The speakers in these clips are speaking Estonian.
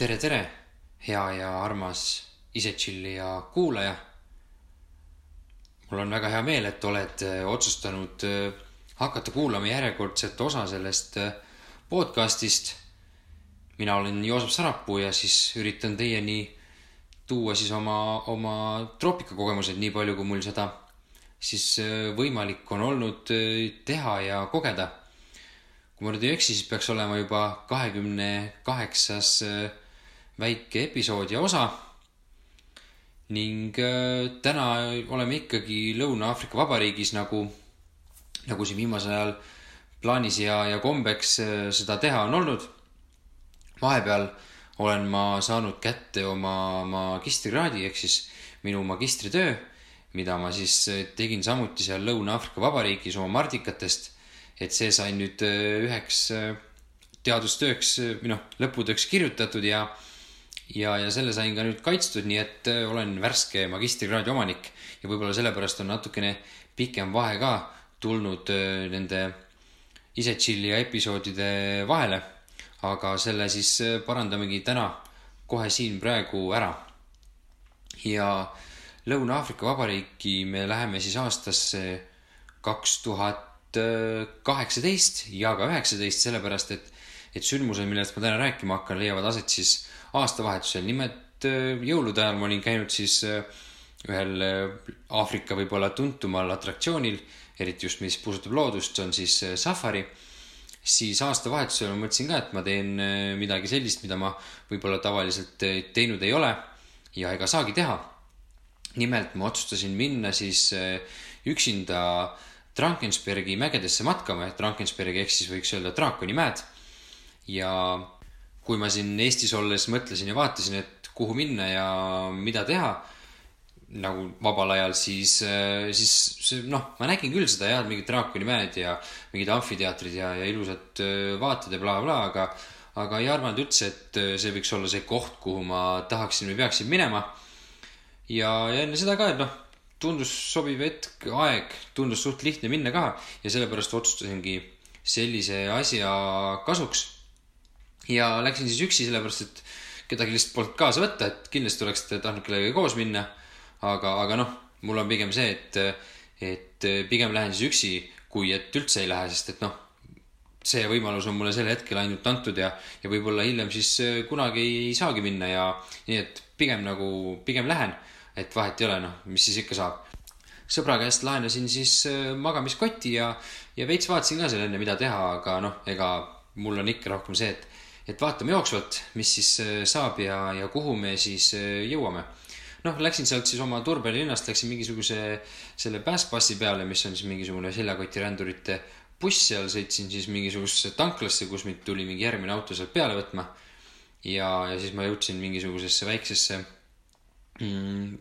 tere, tere, hea ja armas ise tšillija kuulaja. mul on väga hea meel, et oled äh, otsustanud äh, hakata kuulama järjekordset osa sellest äh, podcastist. mina olen Joosep Sarapuu ja siis üritan teieni tuua siis oma, oma troopikakogemused, nii palju kui mul seda siis võimalik on olnud teha ja kogeda. kui ma nüüd ei eksi, siis peaks olema juba kahekümne kaheksas väike episood ja osa. ning äh, täna oleme ikkagi Lõuna-Aafrika Vabariigis nagu, nagu siin viimasel ajal plaanis ja, ja kombeks äh, seda teha on olnud. vahepeal olen ma saanud kätte oma magistrikraadi ehk siis minu magistritöö, mida ma siis äh, tegin samuti seal Lõuna-Aafrika Vabariigis oma mardikatest. et see sai nüüd üheks teadustööks või noh, lõputööks kirjutatud ja ja, ja selle sain ka nüüd kaitstud, nii et äh, olen värske magistrikraadi omanik ja võib-olla sellepärast on natukene pikem vahe ka tulnud äh, nende ise tšilli ja episoodide vahele. aga selle siis äh, parandamegi täna kohe siin praegu ära. ja Lõuna-Aafrika Vabariiki me läheme siis aastasse kaks tuhat kaheksateist ja ka üheksateist, sellepärast et, et sündmused, millest ma täna rääkima hakkan, leiavad aset siis aastavahetusel. nimelt äh, jõulude ajal ma olin käinud siis äh, ühel äh, Aafrika võib-olla tuntumal atraktsioonil, eriti just, mis puudutab loodust, see on siis safari. siis aastavahetusel ma mõtlesin ka, et ma teen midagi sellist, mida ma võib-olla tavaliselt teinud ei ole ja ega saagi teha. Nimelt ma otsustasin minna siis üksinda Drankensbergi mägedesse matkama, et Drankensberg ehk siis võiks öelda draakoni mäed. ja kui ma siin Eestis olles mõtlesin ja vaatasin, et kuhu minna ja mida teha nagu vabal ajal, siis, äh, siis see noh, ma nägin küll seda head mingit draakonimäed ja mingid amfiteatrid ja, ja ilusad äh, vaated ja blablabla bla, bla, aga, aga ei arvanud üldse, et äh, see võiks olla see koht, kuhu ma tahaksin või peaksin minema. Ja, ja enne seda ka, et noh, tundus sobiv hetk, aeg, tundus suht lihtne minna ka. Ja sellepärast otsustasingi sellise asja kasuks. Ja läksin siis üksi, sellepärast et kedagi lihtsalt polnud kaasa võtta, et kindlasti oleks tahtnud kellegagi koos minna. aga, aga noh, mul on pigem see, et, et pigem lähen siis üksi, kui et üldse ei lähe, sest et noh, see võimalus on mulle sel hetkel ainult antud ja, ja võib-olla hiljem siis kunagi ei saagi minna ja nii et pigem nagu, pigem lähen, et vahet ei ole, noh, mis siis ikka saab. sõbra käest laenasin siis magamiskoti ja, ja veits vaatasin ka seal enne, mida teha, aga noh, ega mul on ikka rohkem see, et et vaatame jooksvalt, mis siis äh, saab ja, ja kuhu me siis äh, jõuame. noh, läksin sealt siis oma Turbe linnast, läksin mingisuguse selle päästpassi peale, mis on siis mingisugune seljakotirändurite buss, seal sõitsin siis mingisugusesse tanklasse, kus mind tuli mingi järgmine auto sealt peale võtma. ja, ja siis ma jõudsin mingisugusesse väiksesse mm,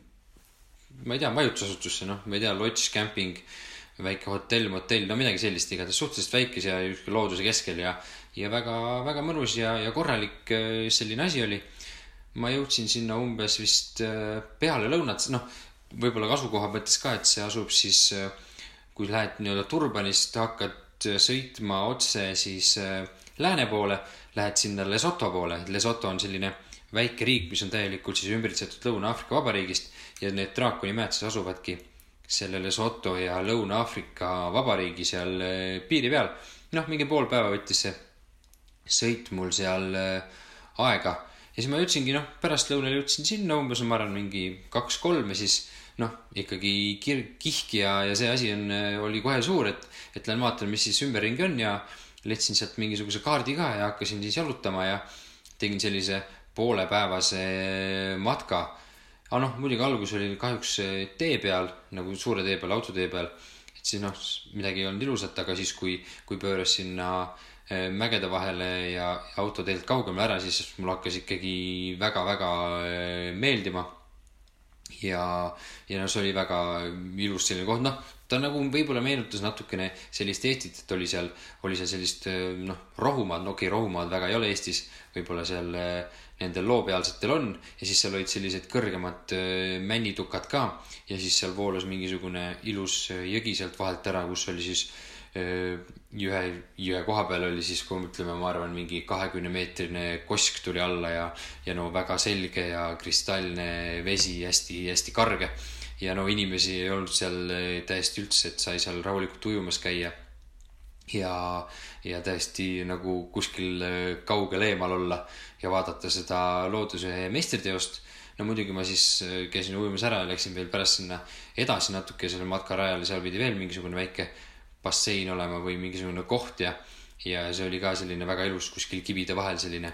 ma ei tea, majutusasutusse, noh, ma ei tea, lodž, kämping, väike hotell, motell, no midagi sellist igatahes, suhteliselt väikese ja looduse keskel ja ja väga-väga mõnus ja, ja korralik äh, selline asi oli. ma jõudsin sinna umbes vist äh, peale lõunat, noh, võib-olla asukoha mõttes ka, et see asub siis, äh, kui lähed nii-öelda Turbanist, hakkad sõitma otse siis lääne poole, lähed sinna Lesoto poole, Lesoto on selline väike riik, mis on täielikult siis ümbritsetud Lõuna-Aafrika Vabariigist ja need draakonimäed siis asuvadki selle Lesoto ja Lõuna-Aafrika Vabariigi seal piiri peal. noh, mingi pool päeva võttis see sõit mul seal äh, aega. ja siis ma jõudsingi, noh, pärastlõunal jõudsin sinna umbes, ma arvan, mingi kaks-kolm ja siis noh, ikkagi kir-, kihk ja, ja see asi on, äh, oli kohe suur, et, et lähen vaatan, mis siis ümberringi on ja leidsin sealt mingisuguse kaardi ka ja hakkasin siis jalutama ja tegin sellise poolepäevase matka. aga noh, muidugi algus oli kahjuks tee peal, nagu suure tee peal, autotee peal. et siis noh, midagi ei olnud ilusat, aga siis, kui, kui pööras sinna Eh, mägede vahele ja autoteelt kaugemale ära, siis mul hakkas ikkagi väga-väga eh, meeldima. Ja, ja noh, see oli väga ilus selline koht, noh, ta nagu võib-olla meenutas natukene sellist Eestit, et oli seal, oli seal sellist noh, rohumaad, no okei okay,, rohumaad väga ei ole Eestis, võib-olla seal nendel loopealsetel on. Ja siis seal olid sellised kõrgemad männitukad ka. Ja siis seal voolas mingisugune ilus jõgi sealt vahelt ära, kus oli siis ühe jõe koha peal oli siis, kui ütleme, ma arvan, mingi kahekümne meetrine kosk tuli alla ja, ja no väga selge ja kristallne vesi hästi, hästi karge. ja no inimesi ei olnud seal täiesti üldse, et sai seal rahulikult ujumas käia. ja, ja täiesti nagu kuskil kaugel eemal olla ja vaadata seda looduse meistriteost no muidugi ma siis käisin ujumas ära ja läksin veel pärast sinna edasi natuke sellel matkarajal ja seal pidi veel mingisugune väike bassein olema või mingisugune koht ja, ja see oli ka selline väga ilus kuskil kivide vahel selline,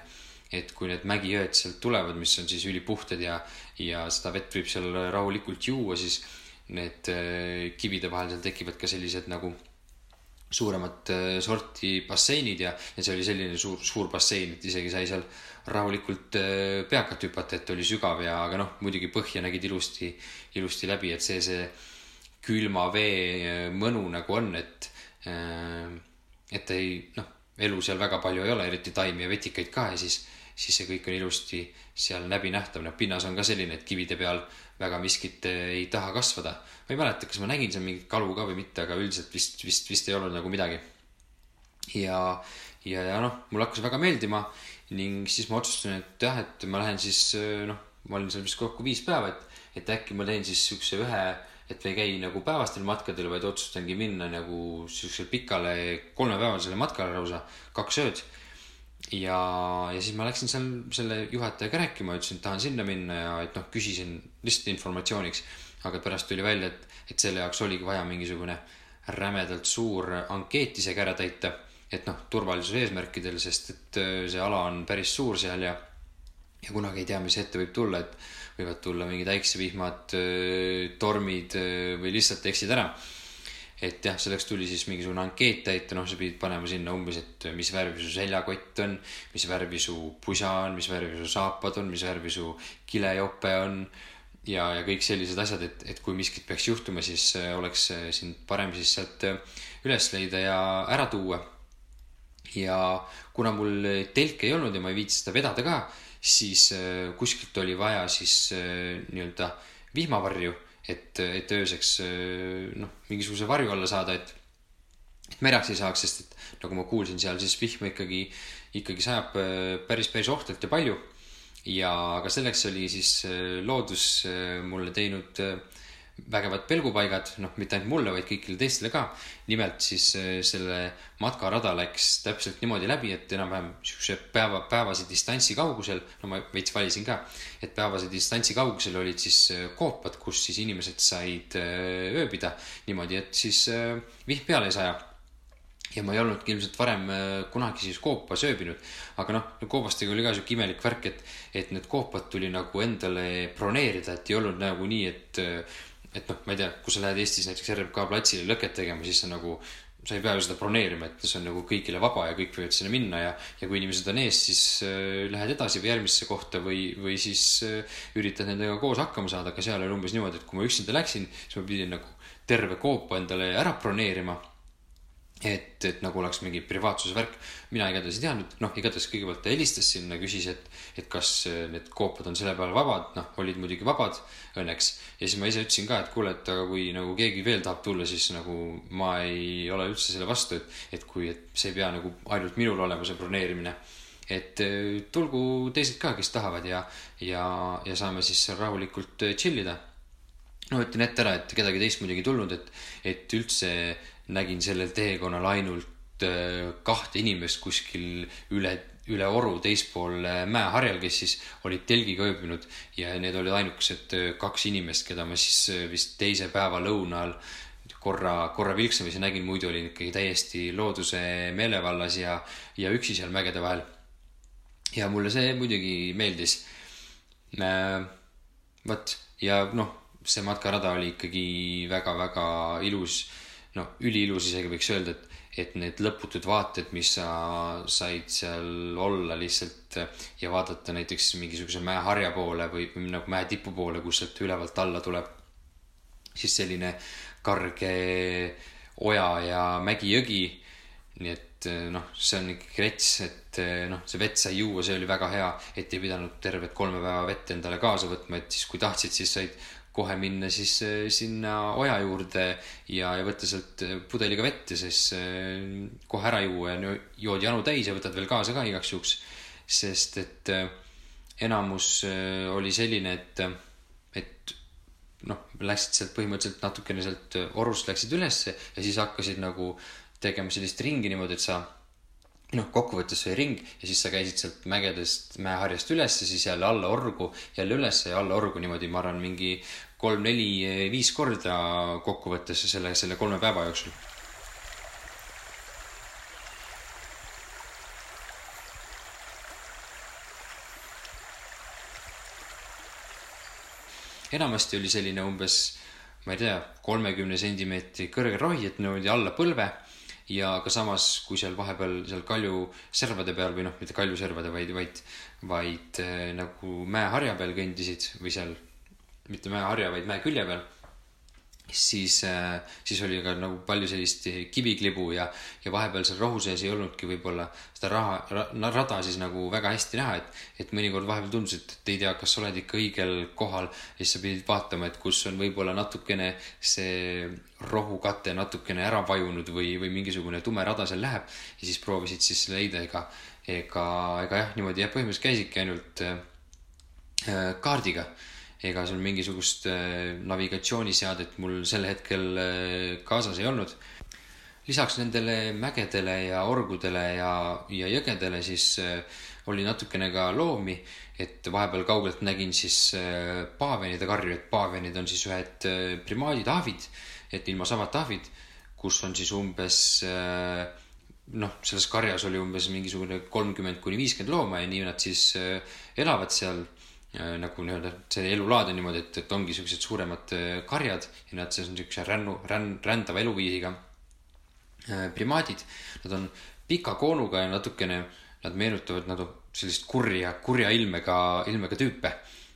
et kui need mägijõed sealt tulevad, mis on siis ülipuhtad ja, ja seda vett võib seal rahulikult juua, siis need äh, kivide vahel seal tekivad ka sellised nagu suuremat äh, sorti basseinid ja, ja see oli selline suur, suur bassein, et isegi sai seal rahulikult äh, peakat hüpata, et oli sügav ja, aga noh, muidugi põhja nägid ilusti, ilusti läbi, et see, see külma vee äh, mõnu nagu on, et, äh, et ei noh, elu seal väga palju ei ole, eriti taimi ja vetikaid ka ja siis, siis see kõik on ilusti seal läbinähtav, noh pinnas on ka selline, et kivide peal väga miskit äh, ei taha kasvada. ma ei mäleta, kas ma nägin seal mingit kalu ka või mitte, aga üldiselt vist, vist, vist ei olnud nagu midagi. ja, ja, ja noh, mulle hakkas väga meeldima ning siis ma otsustasin, et jah, et ma lähen siis noh, ma olin seal vist kokku viis päeva, et, et äkki ma teen siis siukse ühe et ei käi nagu päevastel matkadel, vaid otsustangi minna nagu siuksele pikale kolmepäevasele matkale lausa, kaks ööd. ja, ja siis ma läksin seal selle juhatajaga rääkima, ütlesin, et tahan sinna minna ja et noh, küsisin lihtsalt informatsiooniks. aga pärast tuli välja, et, et selle jaoks oligi vaja mingisugune rämedalt suur ankeet isegi ära täita. et noh, turvalisuse eesmärkidel, sest et äh, see ala on päris suur seal ja, ja kunagi ei tea, mis ette võib tulla, et võivad tulla mingid äiksevihmad, tormid või lihtsalt eksid ära. et jah, selleks tuli siis mingisugune ankeet täita, noh, sa pidid panema sinna umbes, et mis värvi su seljakott on, mis värvi su pusa on, mis värvi su saapad on, mis värvi su kilejope on ja, ja kõik sellised asjad, et, et kui miskit peaks juhtuma, siis oleks sind parem siis sealt üles leida ja ära tuua. Ja kuna mul telke ei olnud ja ma ei viitsi seda vedada ka, siis äh, kuskilt oli vaja siis äh, nii-öelda vihmavarju, et, et ööseks äh, noh, mingisuguse varju alla saada, et, et märjaks ei saaks, sest et nagu ma kuulsin, seal siis vihma ikkagi, ikkagi sajab päris, päris ohtralt ja palju. ja aga selleks oli siis loodus mulle teinud äh, vägevad pelgupaigad, noh, mitte ainult mulle, vaid kõigile teistele ka. nimelt siis äh, selle matkarada läks täpselt niimoodi läbi, et enam-vähem siukse päeva, päevase distantsi kaugusel, no ma veits valisin ka, et päevase distantsi kaugusel olid siis äh, koopad, kus siis inimesed said äh, ööbida niimoodi, et siis vihm peale ei saja ja ma ei olnudki ilmselt varem kunagi siis koopas ööbinud. aga noh, koobastega oli ka sihuke imelik värk, et, et need koopad tuli nagu endale broneerida, et ei olnud nagu nii, et et noh, ma ei tea, kui sa lähed Eestis näiteks RMK platsile lõket tegema, siis sa nagu, sa ei pea ju seda broneerima, et see on nagu kõigile vaba ja kõik võivad sinna minna ja, ja kui inimesed on ees, siis äh, lähed edasi või järgmisse kohta või, või siis äh, üritad nendega koos hakkama saada, aga seal oli umbes niimoodi, et kui ma üksinda läksin, siis ma pidin nagu terve koopa endale ära broneerima et, et nagu oleks mingi privaatsuse värk. mina igatahes ei teadnud, noh, igatahes kõigepealt ta helistas sinna, küsis, et, et kas äh, need koopad on selle peale vabad, noh, olid muidugi vabad õnneks. ja siis ma ise ütlesin ka, et kuule, et aga kui nagu keegi veel tahab tulla, siis nagu ma ei ole üldse selle vastu, et, et kui, et see ei pea nagu ainult minul olema, see broneerimine. et äh, tulgu teised ka, kes tahavad ja, ja, ja saame siis seal rahulikult äh, chill ida no ütlen ette ära, et kedagi teist muidugi ei tulnud, et, et üldse nägin sellel teekonnal ainult äh, kahte inimest kuskil üle, üle oru teispool äh, mäeharjal, kes siis olid telgiga ööbinud ja need olid ainukesed äh, kaks inimest, keda ma siis vist teise päeva lõunal korra, korra vilksamisi nägin, muidu olin ikkagi täiesti looduse meelevallas ja, ja üksi seal mägede vahel. ja mulle see muidugi meeldis. vot ja noh, see matkarada oli ikkagi väga-väga ilus noh, üliilus isegi võiks öelda, et, et need lõputud vaated, mis sa said seal olla lihtsalt ja vaadata näiteks mingisuguse mäeharja poole või, nagu mäe tipu poole, kus sealt ülevalt alla tuleb siis selline karge oja ja mägi-jõgi. nii et noh, see on ikkagi rets, et noh, see vett sai juua, see oli väga hea, et ei pidanud tervet kolme päeva vett endale kaasa võtma, et siis kui tahtsid, siis said kohe minna siis äh, sinna oja juurde ja, ja võtta sealt äh, pudeliga vett ja siis äh, kohe ära juua ja jood janu täis ja võtad veel kaasa ka igaks juhuks. sest et enamus oli selline, et, et noh, läksid sealt põhimõtteliselt natukene sealt orust läksid ülesse ja siis hakkasid nagu tegema sellist ringi niimoodi, et sa noh, kokkuvõttes see ring ja siis sa käisid sealt mägedest mäeharjast ülesse, siis jälle alla orgu, jälle ülesse ja alla orgu niimoodi, ma arvan, mingi kolm-neli-viis korda kokkuvõttes selle, selle kolme päeva jooksul. enamasti oli selline umbes, ma ei tea, kolmekümne sentimeetri kõrge rohi, et niimoodi alla põlve ja ka samas, kui seal vahepeal seal kaljuservade peal või noh, mitte kaljuservade, vaid, vaid, vaid äh, nagu mäeharja peal kõndisid või seal, mitte mäeharja, vaid mäe külje peal siis, äh, siis oli ka nagu palju sellist kiviklibu ja, ja vahepeal seal rohu sees ei olnudki võib-olla seda raha ra,, rada siis nagu väga hästi näha, et, et mõnikord vahepeal tundus, et, et ei tea, kas sa oled ikka õigel kohal. Ja siis sa pidid vaatama, et kus on võib-olla natukene see rohukate natukene ära vajunud või, või mingisugune tume rada seal läheb. Ja siis proovisid siis leida, ega, ega, ega jah, niimoodi jah, põhimõtteliselt käisidki ainult äh, äh kaardiga ega sul mingisugust äh, navigatsiooniseadet mul sel hetkel äh, kaasas ei olnud. lisaks nendele mägedele ja orgudele ja, ja jõgedele siis äh, oli natukene ka loomi, et vahepeal kaugelt nägin siis paavenide karju, et paavenid on siis ühed primaadid-ahvid, et ilma samad ahvid, kus on siis umbes noh, selles karjas oli umbes mingisugune kolmkümmend kuni viiskümmend looma ja nii nad siis elavad seal nagu nii-öelda see elulaad on niimoodi, et, et ongi siuksed suuremad äh, karjad ja nad siis on siukse rännu, ränn, rändava eluviisiga äh, primaadid. Nad on pika koonuga ja natukene, nad meenutavad nagu sellist kurja, kurja ilmega, ilmega tüüpe.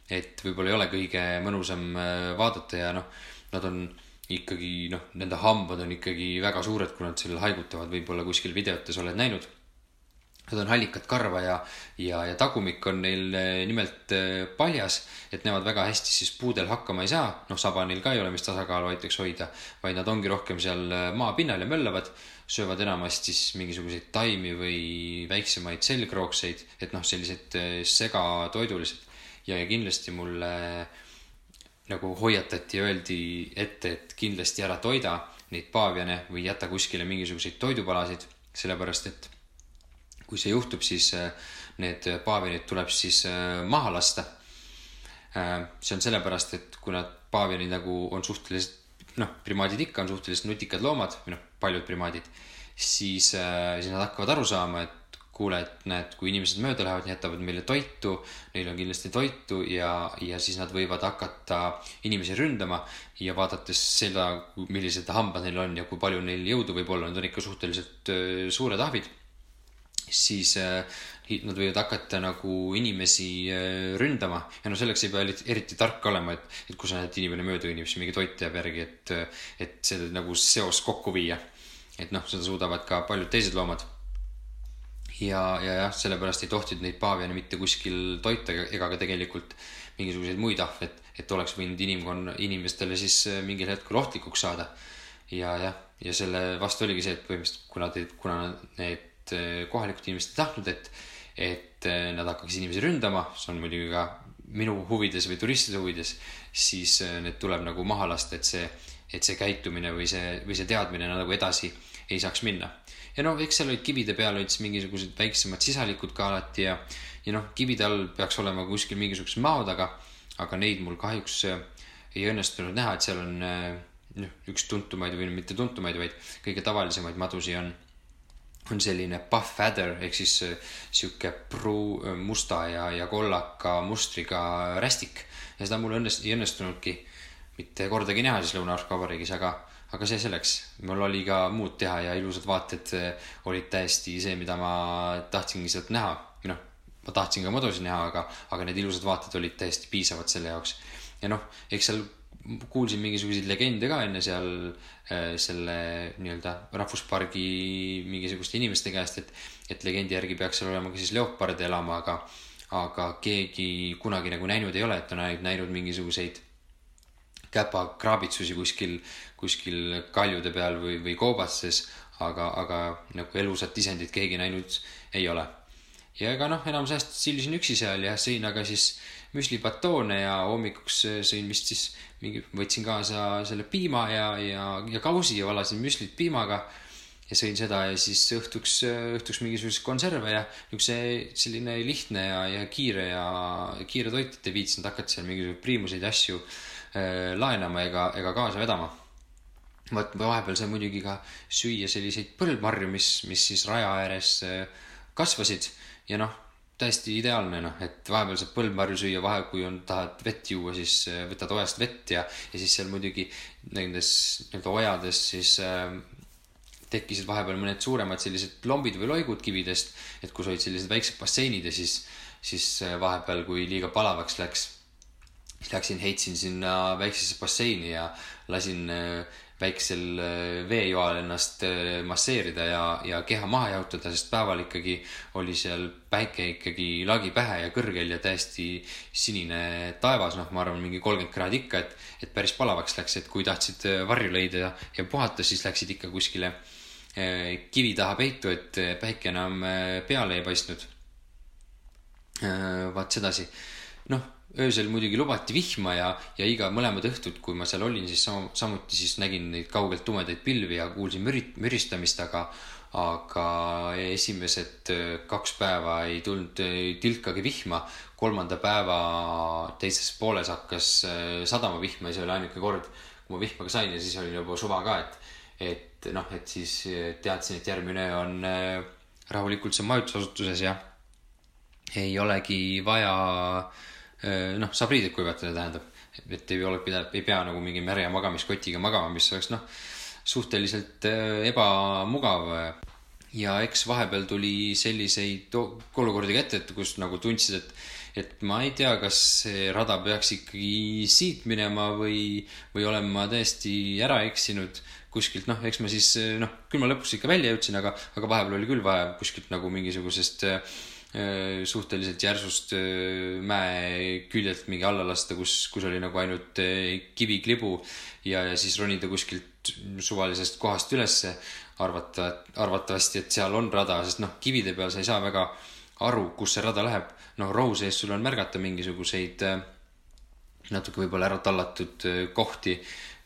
et võib-olla ei ole kõige mõnusam äh, vaadata ja noh, nad on ikkagi noh, nende hambad on ikkagi väga suured, kui nad seal haigutavad, võib-olla kuskil videotes oled näinud Nad on hallikat karva ja, ja, ja tagumik on neil eh, nimelt eh, paljas, et nemad väga hästi siis puudel hakkama ei saa. noh, saba neil ka ei ole, mis tasakaalu aitaks hoida, vaid nad ongi rohkem seal eh, maapinnal ja möllavad, söövad enamasti siis mingisuguseid taimi või väiksemaid selgrookseid, et noh, sellised segatoidulised. ja, ja kindlasti mulle nagu hoiatati öeldi ette, et kindlasti ära toida neid paaviane või jäta kuskile mingisuguseid toidupalasid, sellepärast et kui see juhtub, siis äh, need paavianid tuleb siis äh, maha lasta. Äh, see on sellepärast, et kuna paavianid nagu on suhteliselt, noh, primaadid ikka on suhteliselt nutikad loomad või noh, paljud primaadid, siis, siis nad hakkavad aru saama, et kuule, et näed, kui inimesed mööda lähevad, jätavad meile toitu, neil on kindlasti toitu ja, ja siis nad võivad hakata inimesi ründama ja vaadates seda, millised hambad neil on ja kui palju neil jõudu võib olla, nad on ikka suhteliselt suured ahvid siis äh, nad võivad hakata nagu inimesi äh, ründama ja no selleks ei pea eriti tark olema, et, et kui sa näed, inimene mööda kõnnib, siis mingi toit jääb järgi, et, et see nagu seos kokku viia. et noh, seda suudavad ka paljud teised loomad. ja, ja jah, sellepärast ei tohtinud neid paaviane mitte kuskil toita ega, ka tegelikult mingisuguseid muid ahve, et, oleks võinud inimkonna, inimestele siis äh, mingil hetkel ohtlikuks saada. ja jah, ja selle vastu oligi see, et põhimõtteliselt kuna kuna need et eh, kohalikud inimesed ei tahtnud, et, et eh, nad hakkaks inimesi ründama, see on muidugi ka minu huvides või turistide huvides, siis eh, need tuleb nagu maha lasta, et see, et see käitumine või see, või see teadmine nagu edasi ei saaks minna. ja noh, eks seal olid kivide peal olid siis mingisugused väiksemad sisalikud ka alati ja, ja noh, kivide all peaks olema kuskil mingisugused maod, aga, aga neid mul kahjuks ei õnnestunud näha, et seal on noh, üks tuntumaid või mitte tuntumaid, vaid kõige tavalisemaid madusi on on selline buff adder ehk siis äh, sihuke pruu, äh, musta ja, ja kollaka mustriga rästik. ja seda mul õnnest-, ei õnnestunudki mitte kordagi näha siis Lõuna-Aafrika Vabariigis, aga, aga see selleks, mul oli ka muud teha ja ilusad vaated äh, olid täiesti see, mida ma tahtsingi sealt näha. noh, ma tahtsin ka modusid näha, aga, aga need ilusad vaated olid täiesti piisavad selle jaoks. ja noh, eks seal kuulsin mingisuguseid legende ka enne seal äh, selle nii-öelda rahvuspargi mingisuguste inimeste käest, et, et legendi järgi peaks seal olema ka siis leoparde elama, aga, aga keegi kunagi nagu näinud ei ole, et on ainult näinud mingisuguseid käpakraabitsusi kuskil, kuskil kaljude peal või, või koobastes, aga, aga nagu elusat isendit keegi näinud ei ole. ja ega noh, enamus ajast sillisin üksi seal ja sõin aga siis müslibatoone ja hommikuks sõin vist siis mingi, võtsin kaasa selle piima ja, ja, ja kausi ja valasin müslit piimaga ja sõin seda ja siis õhtuks, õhtuks mingisuguseid konserve ja niisuguse selline lihtne ja, ja kiire ja kiire toit, et ei viitsinud hakata seal mingisuguseid priimuseid asju Äh, laenama ega, ega kaasa vedama. vot vahepeal sai muidugi ka süüa selliseid põldmarju, mis, mis siis raja ääres äh, kasvasid ja noh, täiesti ideaalne noh, et vahepeal saab põldmarju süüa, vahe kui on, tahad vett juua, siis äh, võtad ojast vett ja, ja siis seal muidugi nendes nii-öelda ojades siis äh, tekkisid vahepeal mõned suuremad sellised lombid või loigud kividest, et kus olid sellised väiksed basseinid ja siis, siis vahepeal, kui liiga palavaks läks siis läksin, heitsin sinna väiksesse basseini ja lasin äh, väiksel äh, veejoal ennast äh, masseerida ja, ja keha maha jahutada, sest päeval ikkagi oli seal päike ikkagi lagi pähe ja kõrgel ja täiesti sinine taevas, noh, ma arvan, mingi kolmkümmend kraadi ikka, et, et päris palavaks läks, et kui tahtsid varju leida ja, ja puhata, siis läksid ikka kuskile kivi taha peitu, et päike enam peale ei paistnud. vaat sedasi, noh öösel muidugi lubati vihma ja, ja iga mõlemad õhtud, kui ma seal olin, siis sam samuti siis nägin neid kaugelt tumedaid pilvi ja kuulsin müri-, müristamist, aga, aga esimesed äh, kaks päeva ei tulnud äh, tilkagi vihma. kolmanda päeva teises pooles hakkas äh, sadama vihma ja see oli ainuke kord, kui ma vihma ka sain ja siis oli juba suva ka, et, et noh, et siis teadsin, et järgmine on rahulikult seal majutusasutuses ja ei olegi vaja äh, Äh, noh, saab riideid kuivatada, tähendab, et ei ole, ei pea nagu mingi märja magamiskotiga magama, mis oleks noh, suhteliselt äh, ebamugav. ja eks vahepeal tuli selliseid olukordi ka ette, et kus nagu tundsid, et, et ma ei tea, kas see rada peaks ikkagi siit minema või, või olen ma täiesti ära eksinud kuskilt, noh, eks ma siis noh, küll ma lõpuks ikka välja jõudsin, aga, aga vahepeal oli küll vaja kuskilt nagu mingisugusest äh, Äh, suhteliselt järsust äh, mäe küljelt mingi alla lasta, kus, kus oli nagu ainult äh, kiviklibu ja, ja siis ronida kuskilt suvalisest kohast ülesse. arvata, arvatavasti, et seal on rada, sest noh, kivide peal sa ei saa väga aru, kus see rada läheb. noh, rohu sees sul on märgata mingisuguseid natuke võib-olla ära tallatud kohti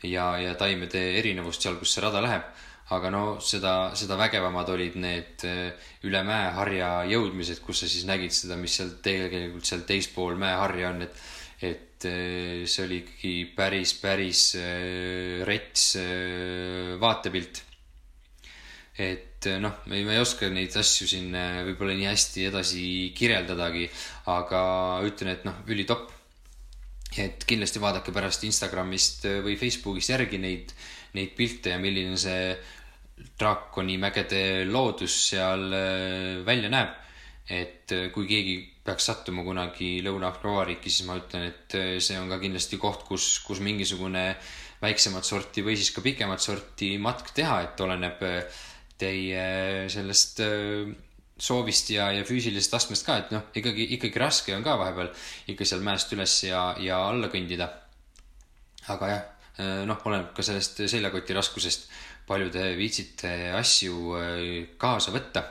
ja, ja taimede erinevust seal, kus see rada läheb aga no seda, seda vägevamad olid need eh, üle mäeharja jõudmised, kus sa siis nägid seda, mis seal tegelikult seal teispool mäeharja on, et, et eh, see oli ikkagi päris, päris eh, rets vaatepilt. et noh, ma ei oska neid asju siin võib-olla nii hästi edasi kirjeldadagi, aga ütlen, et noh, ülitopp. et kindlasti vaadake pärast Instagramist või Facebookist järgi neid neid pilte ja milline see draakoni mägede loodus seal äh, välja näeb. et äh, kui keegi peaks sattuma kunagi Lõuna-Aafrika Vabariiki, siis ma ütlen, et äh, see on ka kindlasti koht, kus, kus mingisugune väiksemat sorti või siis ka pikemat sorti matk teha, et oleneb teie sellest soovist ja, ja füüsilisest astmest ka, et noh, ikkagi, ikkagi raske on ka vahepeal ikka seal mäest üles ja, ja alla kõndida. aga jah, noh, oleneb ka sellest seljakoti raskusest palju te viitsite asju äh, kaasa võtta.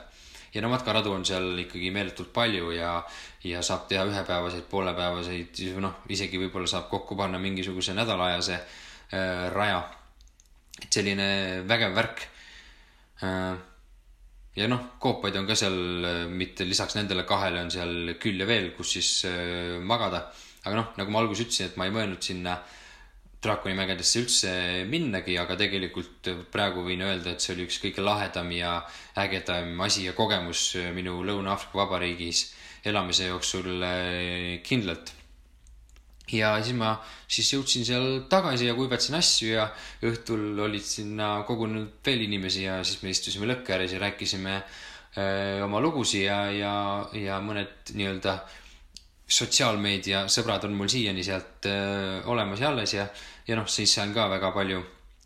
ja no matkaradu on seal ikkagi meeletult palju ja, ja saab teha ühepäevaseid, poolepäevaseid, noh, isegi võib-olla saab kokku panna mingisuguse nädalaajase äh, raja. et selline vägev värk äh,. ja noh, koopaid on ka seal, äh, mitte lisaks nendele kahele on seal küll ja veel, kus siis äh, magada. aga noh, nagu ma alguses ütlesin, et ma ei mõelnud sinna äh, draakoni mägedesse üldse minnagi, aga tegelikult praegu võin öelda, et see oli üks kõige lahedam ja ägedam asi ja kogemus minu Lõuna-Aafrika Vabariigis elamise jooksul eh, kindlalt. ja siis ma siis jõudsin seal tagasi ja kuivatasin asju ja õhtul olid sinna kogunenud veel inimesi ja siis me istusime lõkke ääres ja rääkisime öö, oma lugusid ja, ja, ja mõned nii-öelda sotsiaalmeedia sõbrad on mul siiani sealt öö, olemas ja alles ja, ja noh, siis on ka väga palju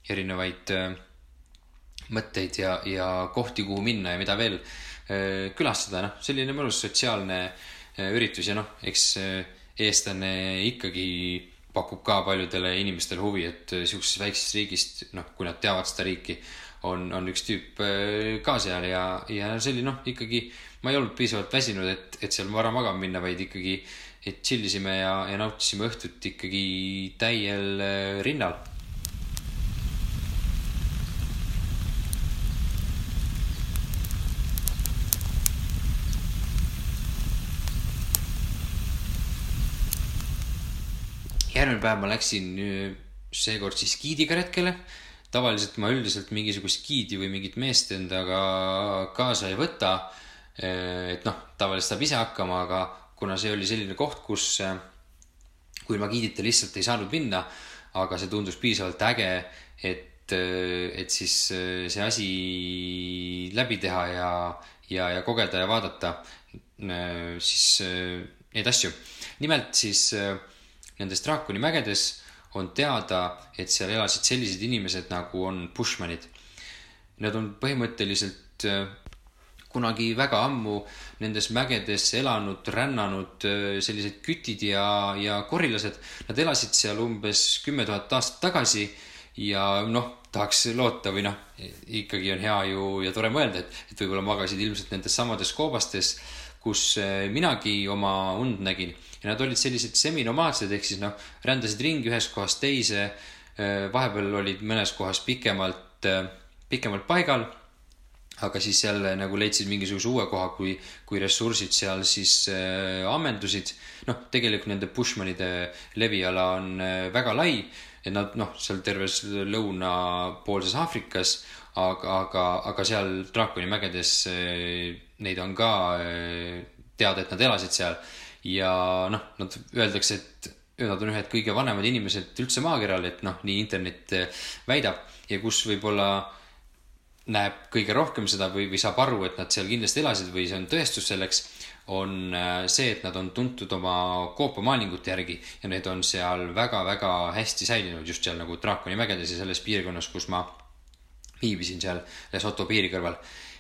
erinevaid öö, mõtteid ja, ja kohti, kuhu minna ja mida veel öö, külastada, noh, selline mõnus sotsiaalne öö, üritus ja noh, eks öö, eestlane ikkagi pakub ka paljudele inimestele huvi, et siuksest väiksest riigist, noh, kui nad teavad seda riiki, on, on üks tüüp äh, ka seal ja, ja see oli noh, ikkagi ma ei olnud piisavalt väsinud, et, et seal vara magama minna, vaid ikkagi, et chill isime ja, ja nautisime õhtut ikkagi täiel äh, rinnal järgmine päev ma läksin äh, seekord siis giidiga retkele. tavaliselt ma üldiselt mingisugust giidi või mingit meest endaga kaasa ei võta. Äh, et noh, tavaliselt saab ise hakkama, aga kuna see oli selline koht, kus, äh, kui ma giidita lihtsalt ei saanud minna, aga see tundus piisavalt äge, et, et siis see asi läbi teha ja, ja, ja kogeda ja vaadata siis neid asju. nimelt siis äh, nendes draakoni mägedes on teada, et seal elasid sellised inimesed nagu on Bushmanid. Nad on põhimõtteliselt äh, kunagi väga ammu nendes mägedes elanud, rännanud äh, sellised kütid ja, ja korilased. Nad elasid seal umbes kümme tuhat aastat tagasi ja noh, tahaks loota või noh, ikkagi on hea ju ja tore mõelda, et, et võib-olla magasid ilmselt nendes samades koobastes, kus äh, minagi oma und nägin ja nad olid sellised seminomaadsed, ehk siis noh, rändasid ringi ühest kohast teise. Äh, vahepeal olid mõnes kohas pikemalt, pikemalt paigal. Aga siis jälle nagu leidsid mingisuguse uue koha, kui, kui ressursid seal siis äh, ammendusid. noh, tegelikult nende Bushmanide leviala on äh, väga lai, et nad noh, seal terves lõunapoolses Aafrikas, aga, aga, aga seal draakoni mägedes äh, neid on ka äh, teada, et nad elasid seal ja noh, nad öeldakse, et nad on ühed kõige vanemad inimesed üldse maakeral, et noh, nii internet eh, väidab ja kus võib-olla näeb kõige rohkem seda või, või saab aru, et nad seal kindlasti elasid või see on tõestus selleks, on eh, see, et nad on tuntud oma koopamaalingute järgi ja need on seal väga-väga hästi säilinud just seal nagu Draakoni mägedes ja selles piirkonnas, kus ma viibisin seal Lesotho piiri kõrval.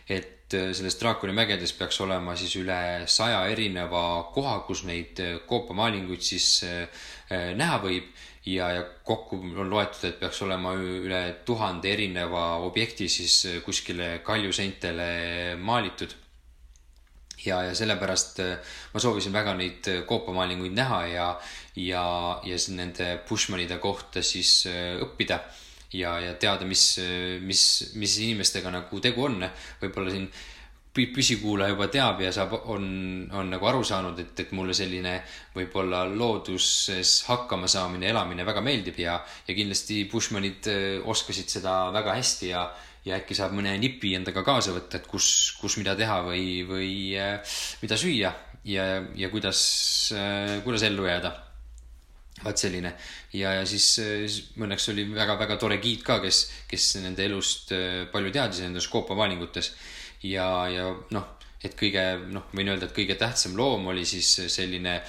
Et äh, selles draakoni mägedes peaks olema siis üle saja erineva koha, kus neid äh, koopamaalinguid siis äh, näha võib ja, ja kokku on loetud, et peaks olema üle tuhande erineva objekti siis kuskile kaljuseintele maalitud. ja, ja sellepärast ma soovisin väga neid koopamaalinguid näha ja, ja, ja nende Bushmanide kohta siis õppida ja, ja teada, mis, mis, mis inimestega nagu tegu on. võib-olla siin püsikuulaja juba teab ja saab, on, on nagu aru saanud, et, et mulle selline võib-olla looduses hakkama saamine, elamine väga meeldib ja, ja kindlasti Bushmanid äh, oskasid seda väga hästi ja, ja äkki saab mõne nipi endaga kaasa võtta, et kus, kus mida teha või, või äh, mida süüa ja, ja kuidas, äh, kuidas ellu jääda vaat selline ja, ja siis, siis õnneks oli väga-väga tore giid ka, kes, kes nende elust äh, palju teadis nendes koopamaalingutes. ja, ja noh, et kõige noh, võin öelda, et kõige tähtsam loom oli siis selline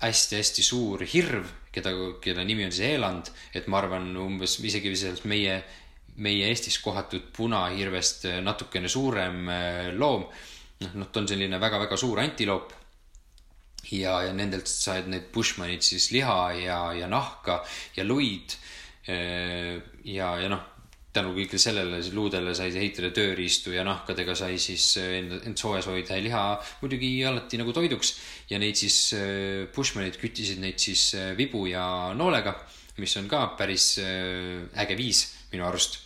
hästi-hästi suur hirv, keda, kelle nimi on siis eland, et ma arvan, umbes isegi sellest meie, meie Eestis kohatud punahirvest natukene suurem äh, loom. noh, noh, ta on selline väga-väga suur antiloop ja, ja nendelt said need Bushmanid siis liha ja, ja nahka ja luid. ja, ja noh, tänu kõigele sellele luudele sai ehitada tööriistu ja nahkadega sai siis end, end soojas hoida ja liha muidugi alati nagu toiduks. ja neid siis Bushmanid küttisid neid siis vibu ja noolega, mis on ka päris äge viis minu arust.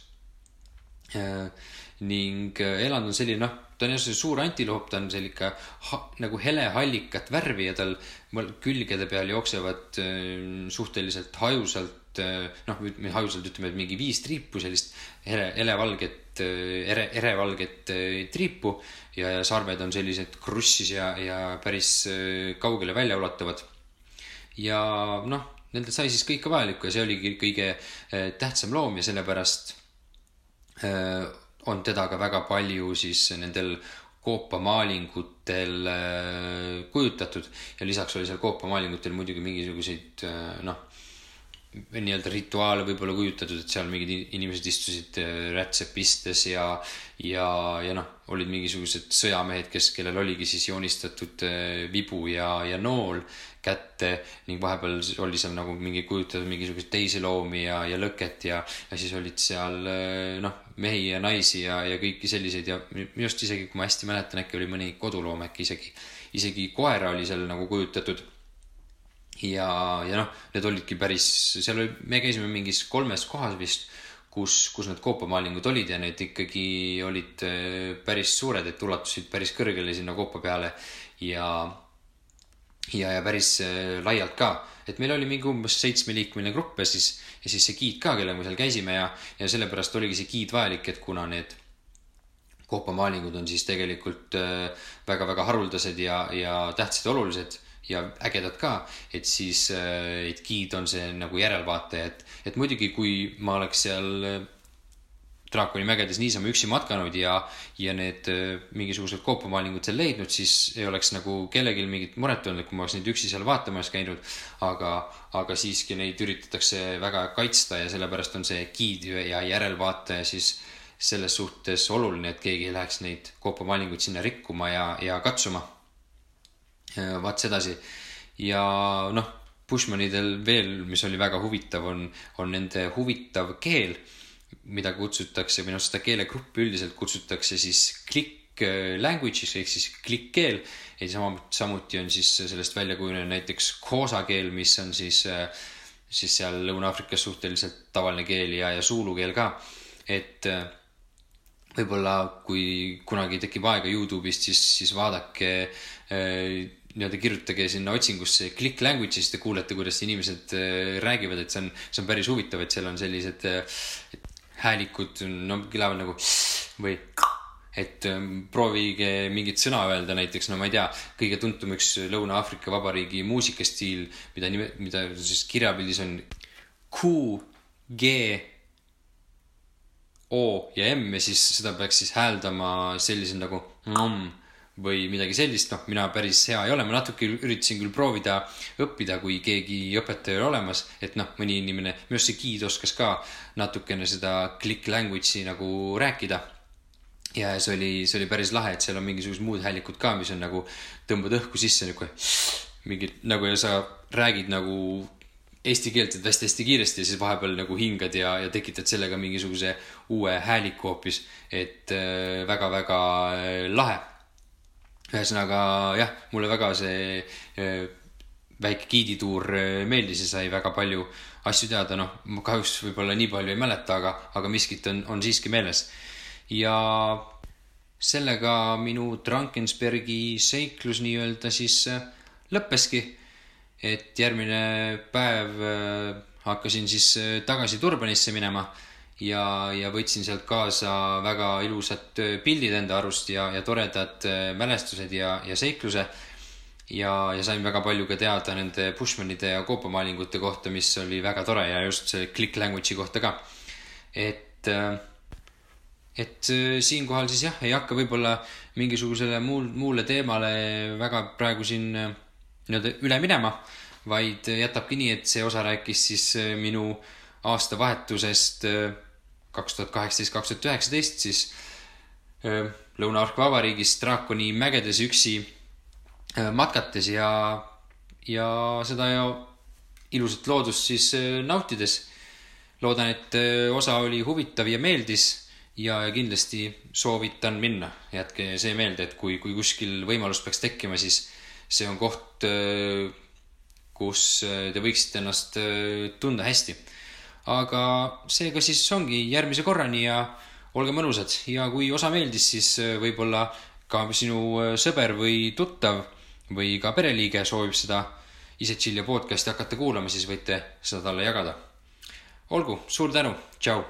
Ning eland on selline noh ta on jah see suur antiloop, ta on selline ha, nagu helehallikat värvi ja tal külgede peal jooksevad äh, suhteliselt hajusalt äh, noh, hajusalt ütleme, et mingi viis triipu sellist hele, helevalget äh,, ere, erevalget äh, triipu ja, ja sarved on sellised krussis ja, ja päris äh, kaugele välja ulatuvad. ja noh, nendel sai siis kõike vajalikku ja see oligi kõige äh, tähtsam loom ja sellepärast äh, on teda ka väga palju siis nendel koopamaalingutel kujutatud. Ja lisaks oli seal koopamaalingutel muidugi mingisuguseid noh nii-öelda rituaale võib-olla kujutatud, et seal mingid inimesed istusid äh, rätsepistes ja, ja, ja noh, olid mingisugused sõjamehed, kes, kellel oligi siis joonistatud äh, vibu ja, ja nool kätte ning vahepeal oli seal nagu mingi kujutatud mingisuguseid teisi loomi ja, ja lõket ja, ja siis olid seal äh, noh, mehi ja naisi ja, ja kõiki selliseid ja minu arust isegi, kui ma hästi mäletan, äkki oli mõni koduloom äkki isegi, isegi koera oli seal nagu kujutatud ja, ja noh, need olidki päris, seal oli, me käisime mingis kolmes kohas vist, kus, kus need koopamaalingud olid ja need ikkagi olid äh, päris suured, et ulatusid päris kõrgele sinna koopa peale ja, ja, ja päris äh, laialt ka. et meil oli mingi umbes seitsmeliikmeline grupp ja siis, ja siis see giid ka, kellega me seal käisime ja, ja sellepärast oligi see giid vajalik, et kuna need koopamaalingud on siis tegelikult väga-väga äh, haruldased ja, ja tähtsad ja olulised ja ägedad ka, et siis, äh, et giid on see nagu järelvaataja, et, et muidugi, kui ma oleks seal äh, draakoni mägedes niisama üksi matkanud ja, ja need äh, mingisugused koopamaalingud seal leidnud, siis ei oleks nagu kellelgi mingit muret olnud, kui ma oleks neid üksi seal vaatamas käinud. aga, aga siiski neid üritatakse väga kaitsta ja sellepärast on see giid ja järelvaataja siis selles suhtes oluline, et keegi ei läheks neid koopamaalinguid sinna rikkuma ja, ja katsuma vaat sedasi. ja noh, Bushmanidel veel, mis oli väga huvitav, on, on nende huvitav keel, mida kutsutakse või noh, seda keelegruppi üldiselt kutsutakse siis click äh, language'iks ehk siis klikkkeel. ja sama, samuti on siis sellest välja kujunenud näiteks Xhosa keel, mis on siis, äh, siis seal Lõuna-Aafrikas suhteliselt tavaline keel ja, ja Zulu keel ka. et äh, võib-olla kui kunagi tekib aega Youtube'ist, siis, siis vaadake äh, nii-öelda kirjutage sinna otsingusse click language, siis te kuulete, kuidas inimesed äh, räägivad, et see on, see on päris huvitav, et seal on sellised äh, häälikud, no kõlavad nagu või et ähm, proovige mingit sõna öelda, näiteks no ma ei tea, kõige tuntum üks Lõuna-Aafrika Vabariigi muusikastiil, mida nime, mida siis kirjapildis on Q, G, O ja M ja siis seda peaks siis hääldama sellisel nagu mm, või midagi sellist, noh, mina päris hea ei ole, ma natuke üritasin küll proovida õppida, kui keegi õpetaja oli olemas, et noh, mõni inimene, minu arust see giid oskas ka natukene seda click language'i nagu rääkida. ja see oli, see oli päris lahe, et seal on mingisugused muud häälikud ka, mis on nagu, tõmbad õhku sisse nagu mingid nagu ja sa räägid nagu eesti keelt hästi-hästi kiiresti ja siis vahepeal nagu hingad ja, ja tekitad sellega mingisuguse uue hääliku hoopis. et väga-väga äh, äh, lahe ühesõnaga jah, mulle väga see äh, väike giidituur äh, meeldis ja sai väga palju asju teada, noh, ma kahjuks võib-olla nii palju ei mäleta, aga, aga miskit on, on siiski meeles. ja sellega minu Drankensbergi seiklus nii-öelda siis äh, lõppeski. et järgmine päev hakkasin siis tagasi Turbanisse minema ja, ja võtsin sealt kaasa väga ilusad äh, pildid enda arust ja, ja toredad äh, mälestused ja, ja seikluse. ja, ja sain väga palju ka teada nende Bushmanide ja koopamaalingute kohta, mis oli väga tore ja just see click language'i kohta ka. et, äh, et siinkohal siis jah, ei hakka võib-olla mingisugusele muul, muule teemale väga praegu siin nii-öelda üle minema, vaid jätabki nii, et see osa rääkis siis minu aastavahetusest kaks tuhat kaheksateist, kaks tuhat üheksateist, siis Lõuna-Aafrika Vabariigis draakoni mägedes üksi matkates ja, ja seda ja ilusat loodust siis nautides. loodan, et osa oli huvitav ja meeldis ja kindlasti soovitan minna. jätke see meelde, et kui, kui kuskil võimalus peaks tekkima, siis see on koht, kus te võiksite ennast tunda hästi aga seega siis ongi järgmise korrani ja olge mõnusad ja kui osa meeldis, siis äh, võib-olla ka sinu äh, sõber või tuttav või ka pereliige soovib seda ise Chilli podcast'i hakata kuulama, siis võite seda talle jagada. olgu, suur tänu, tšau.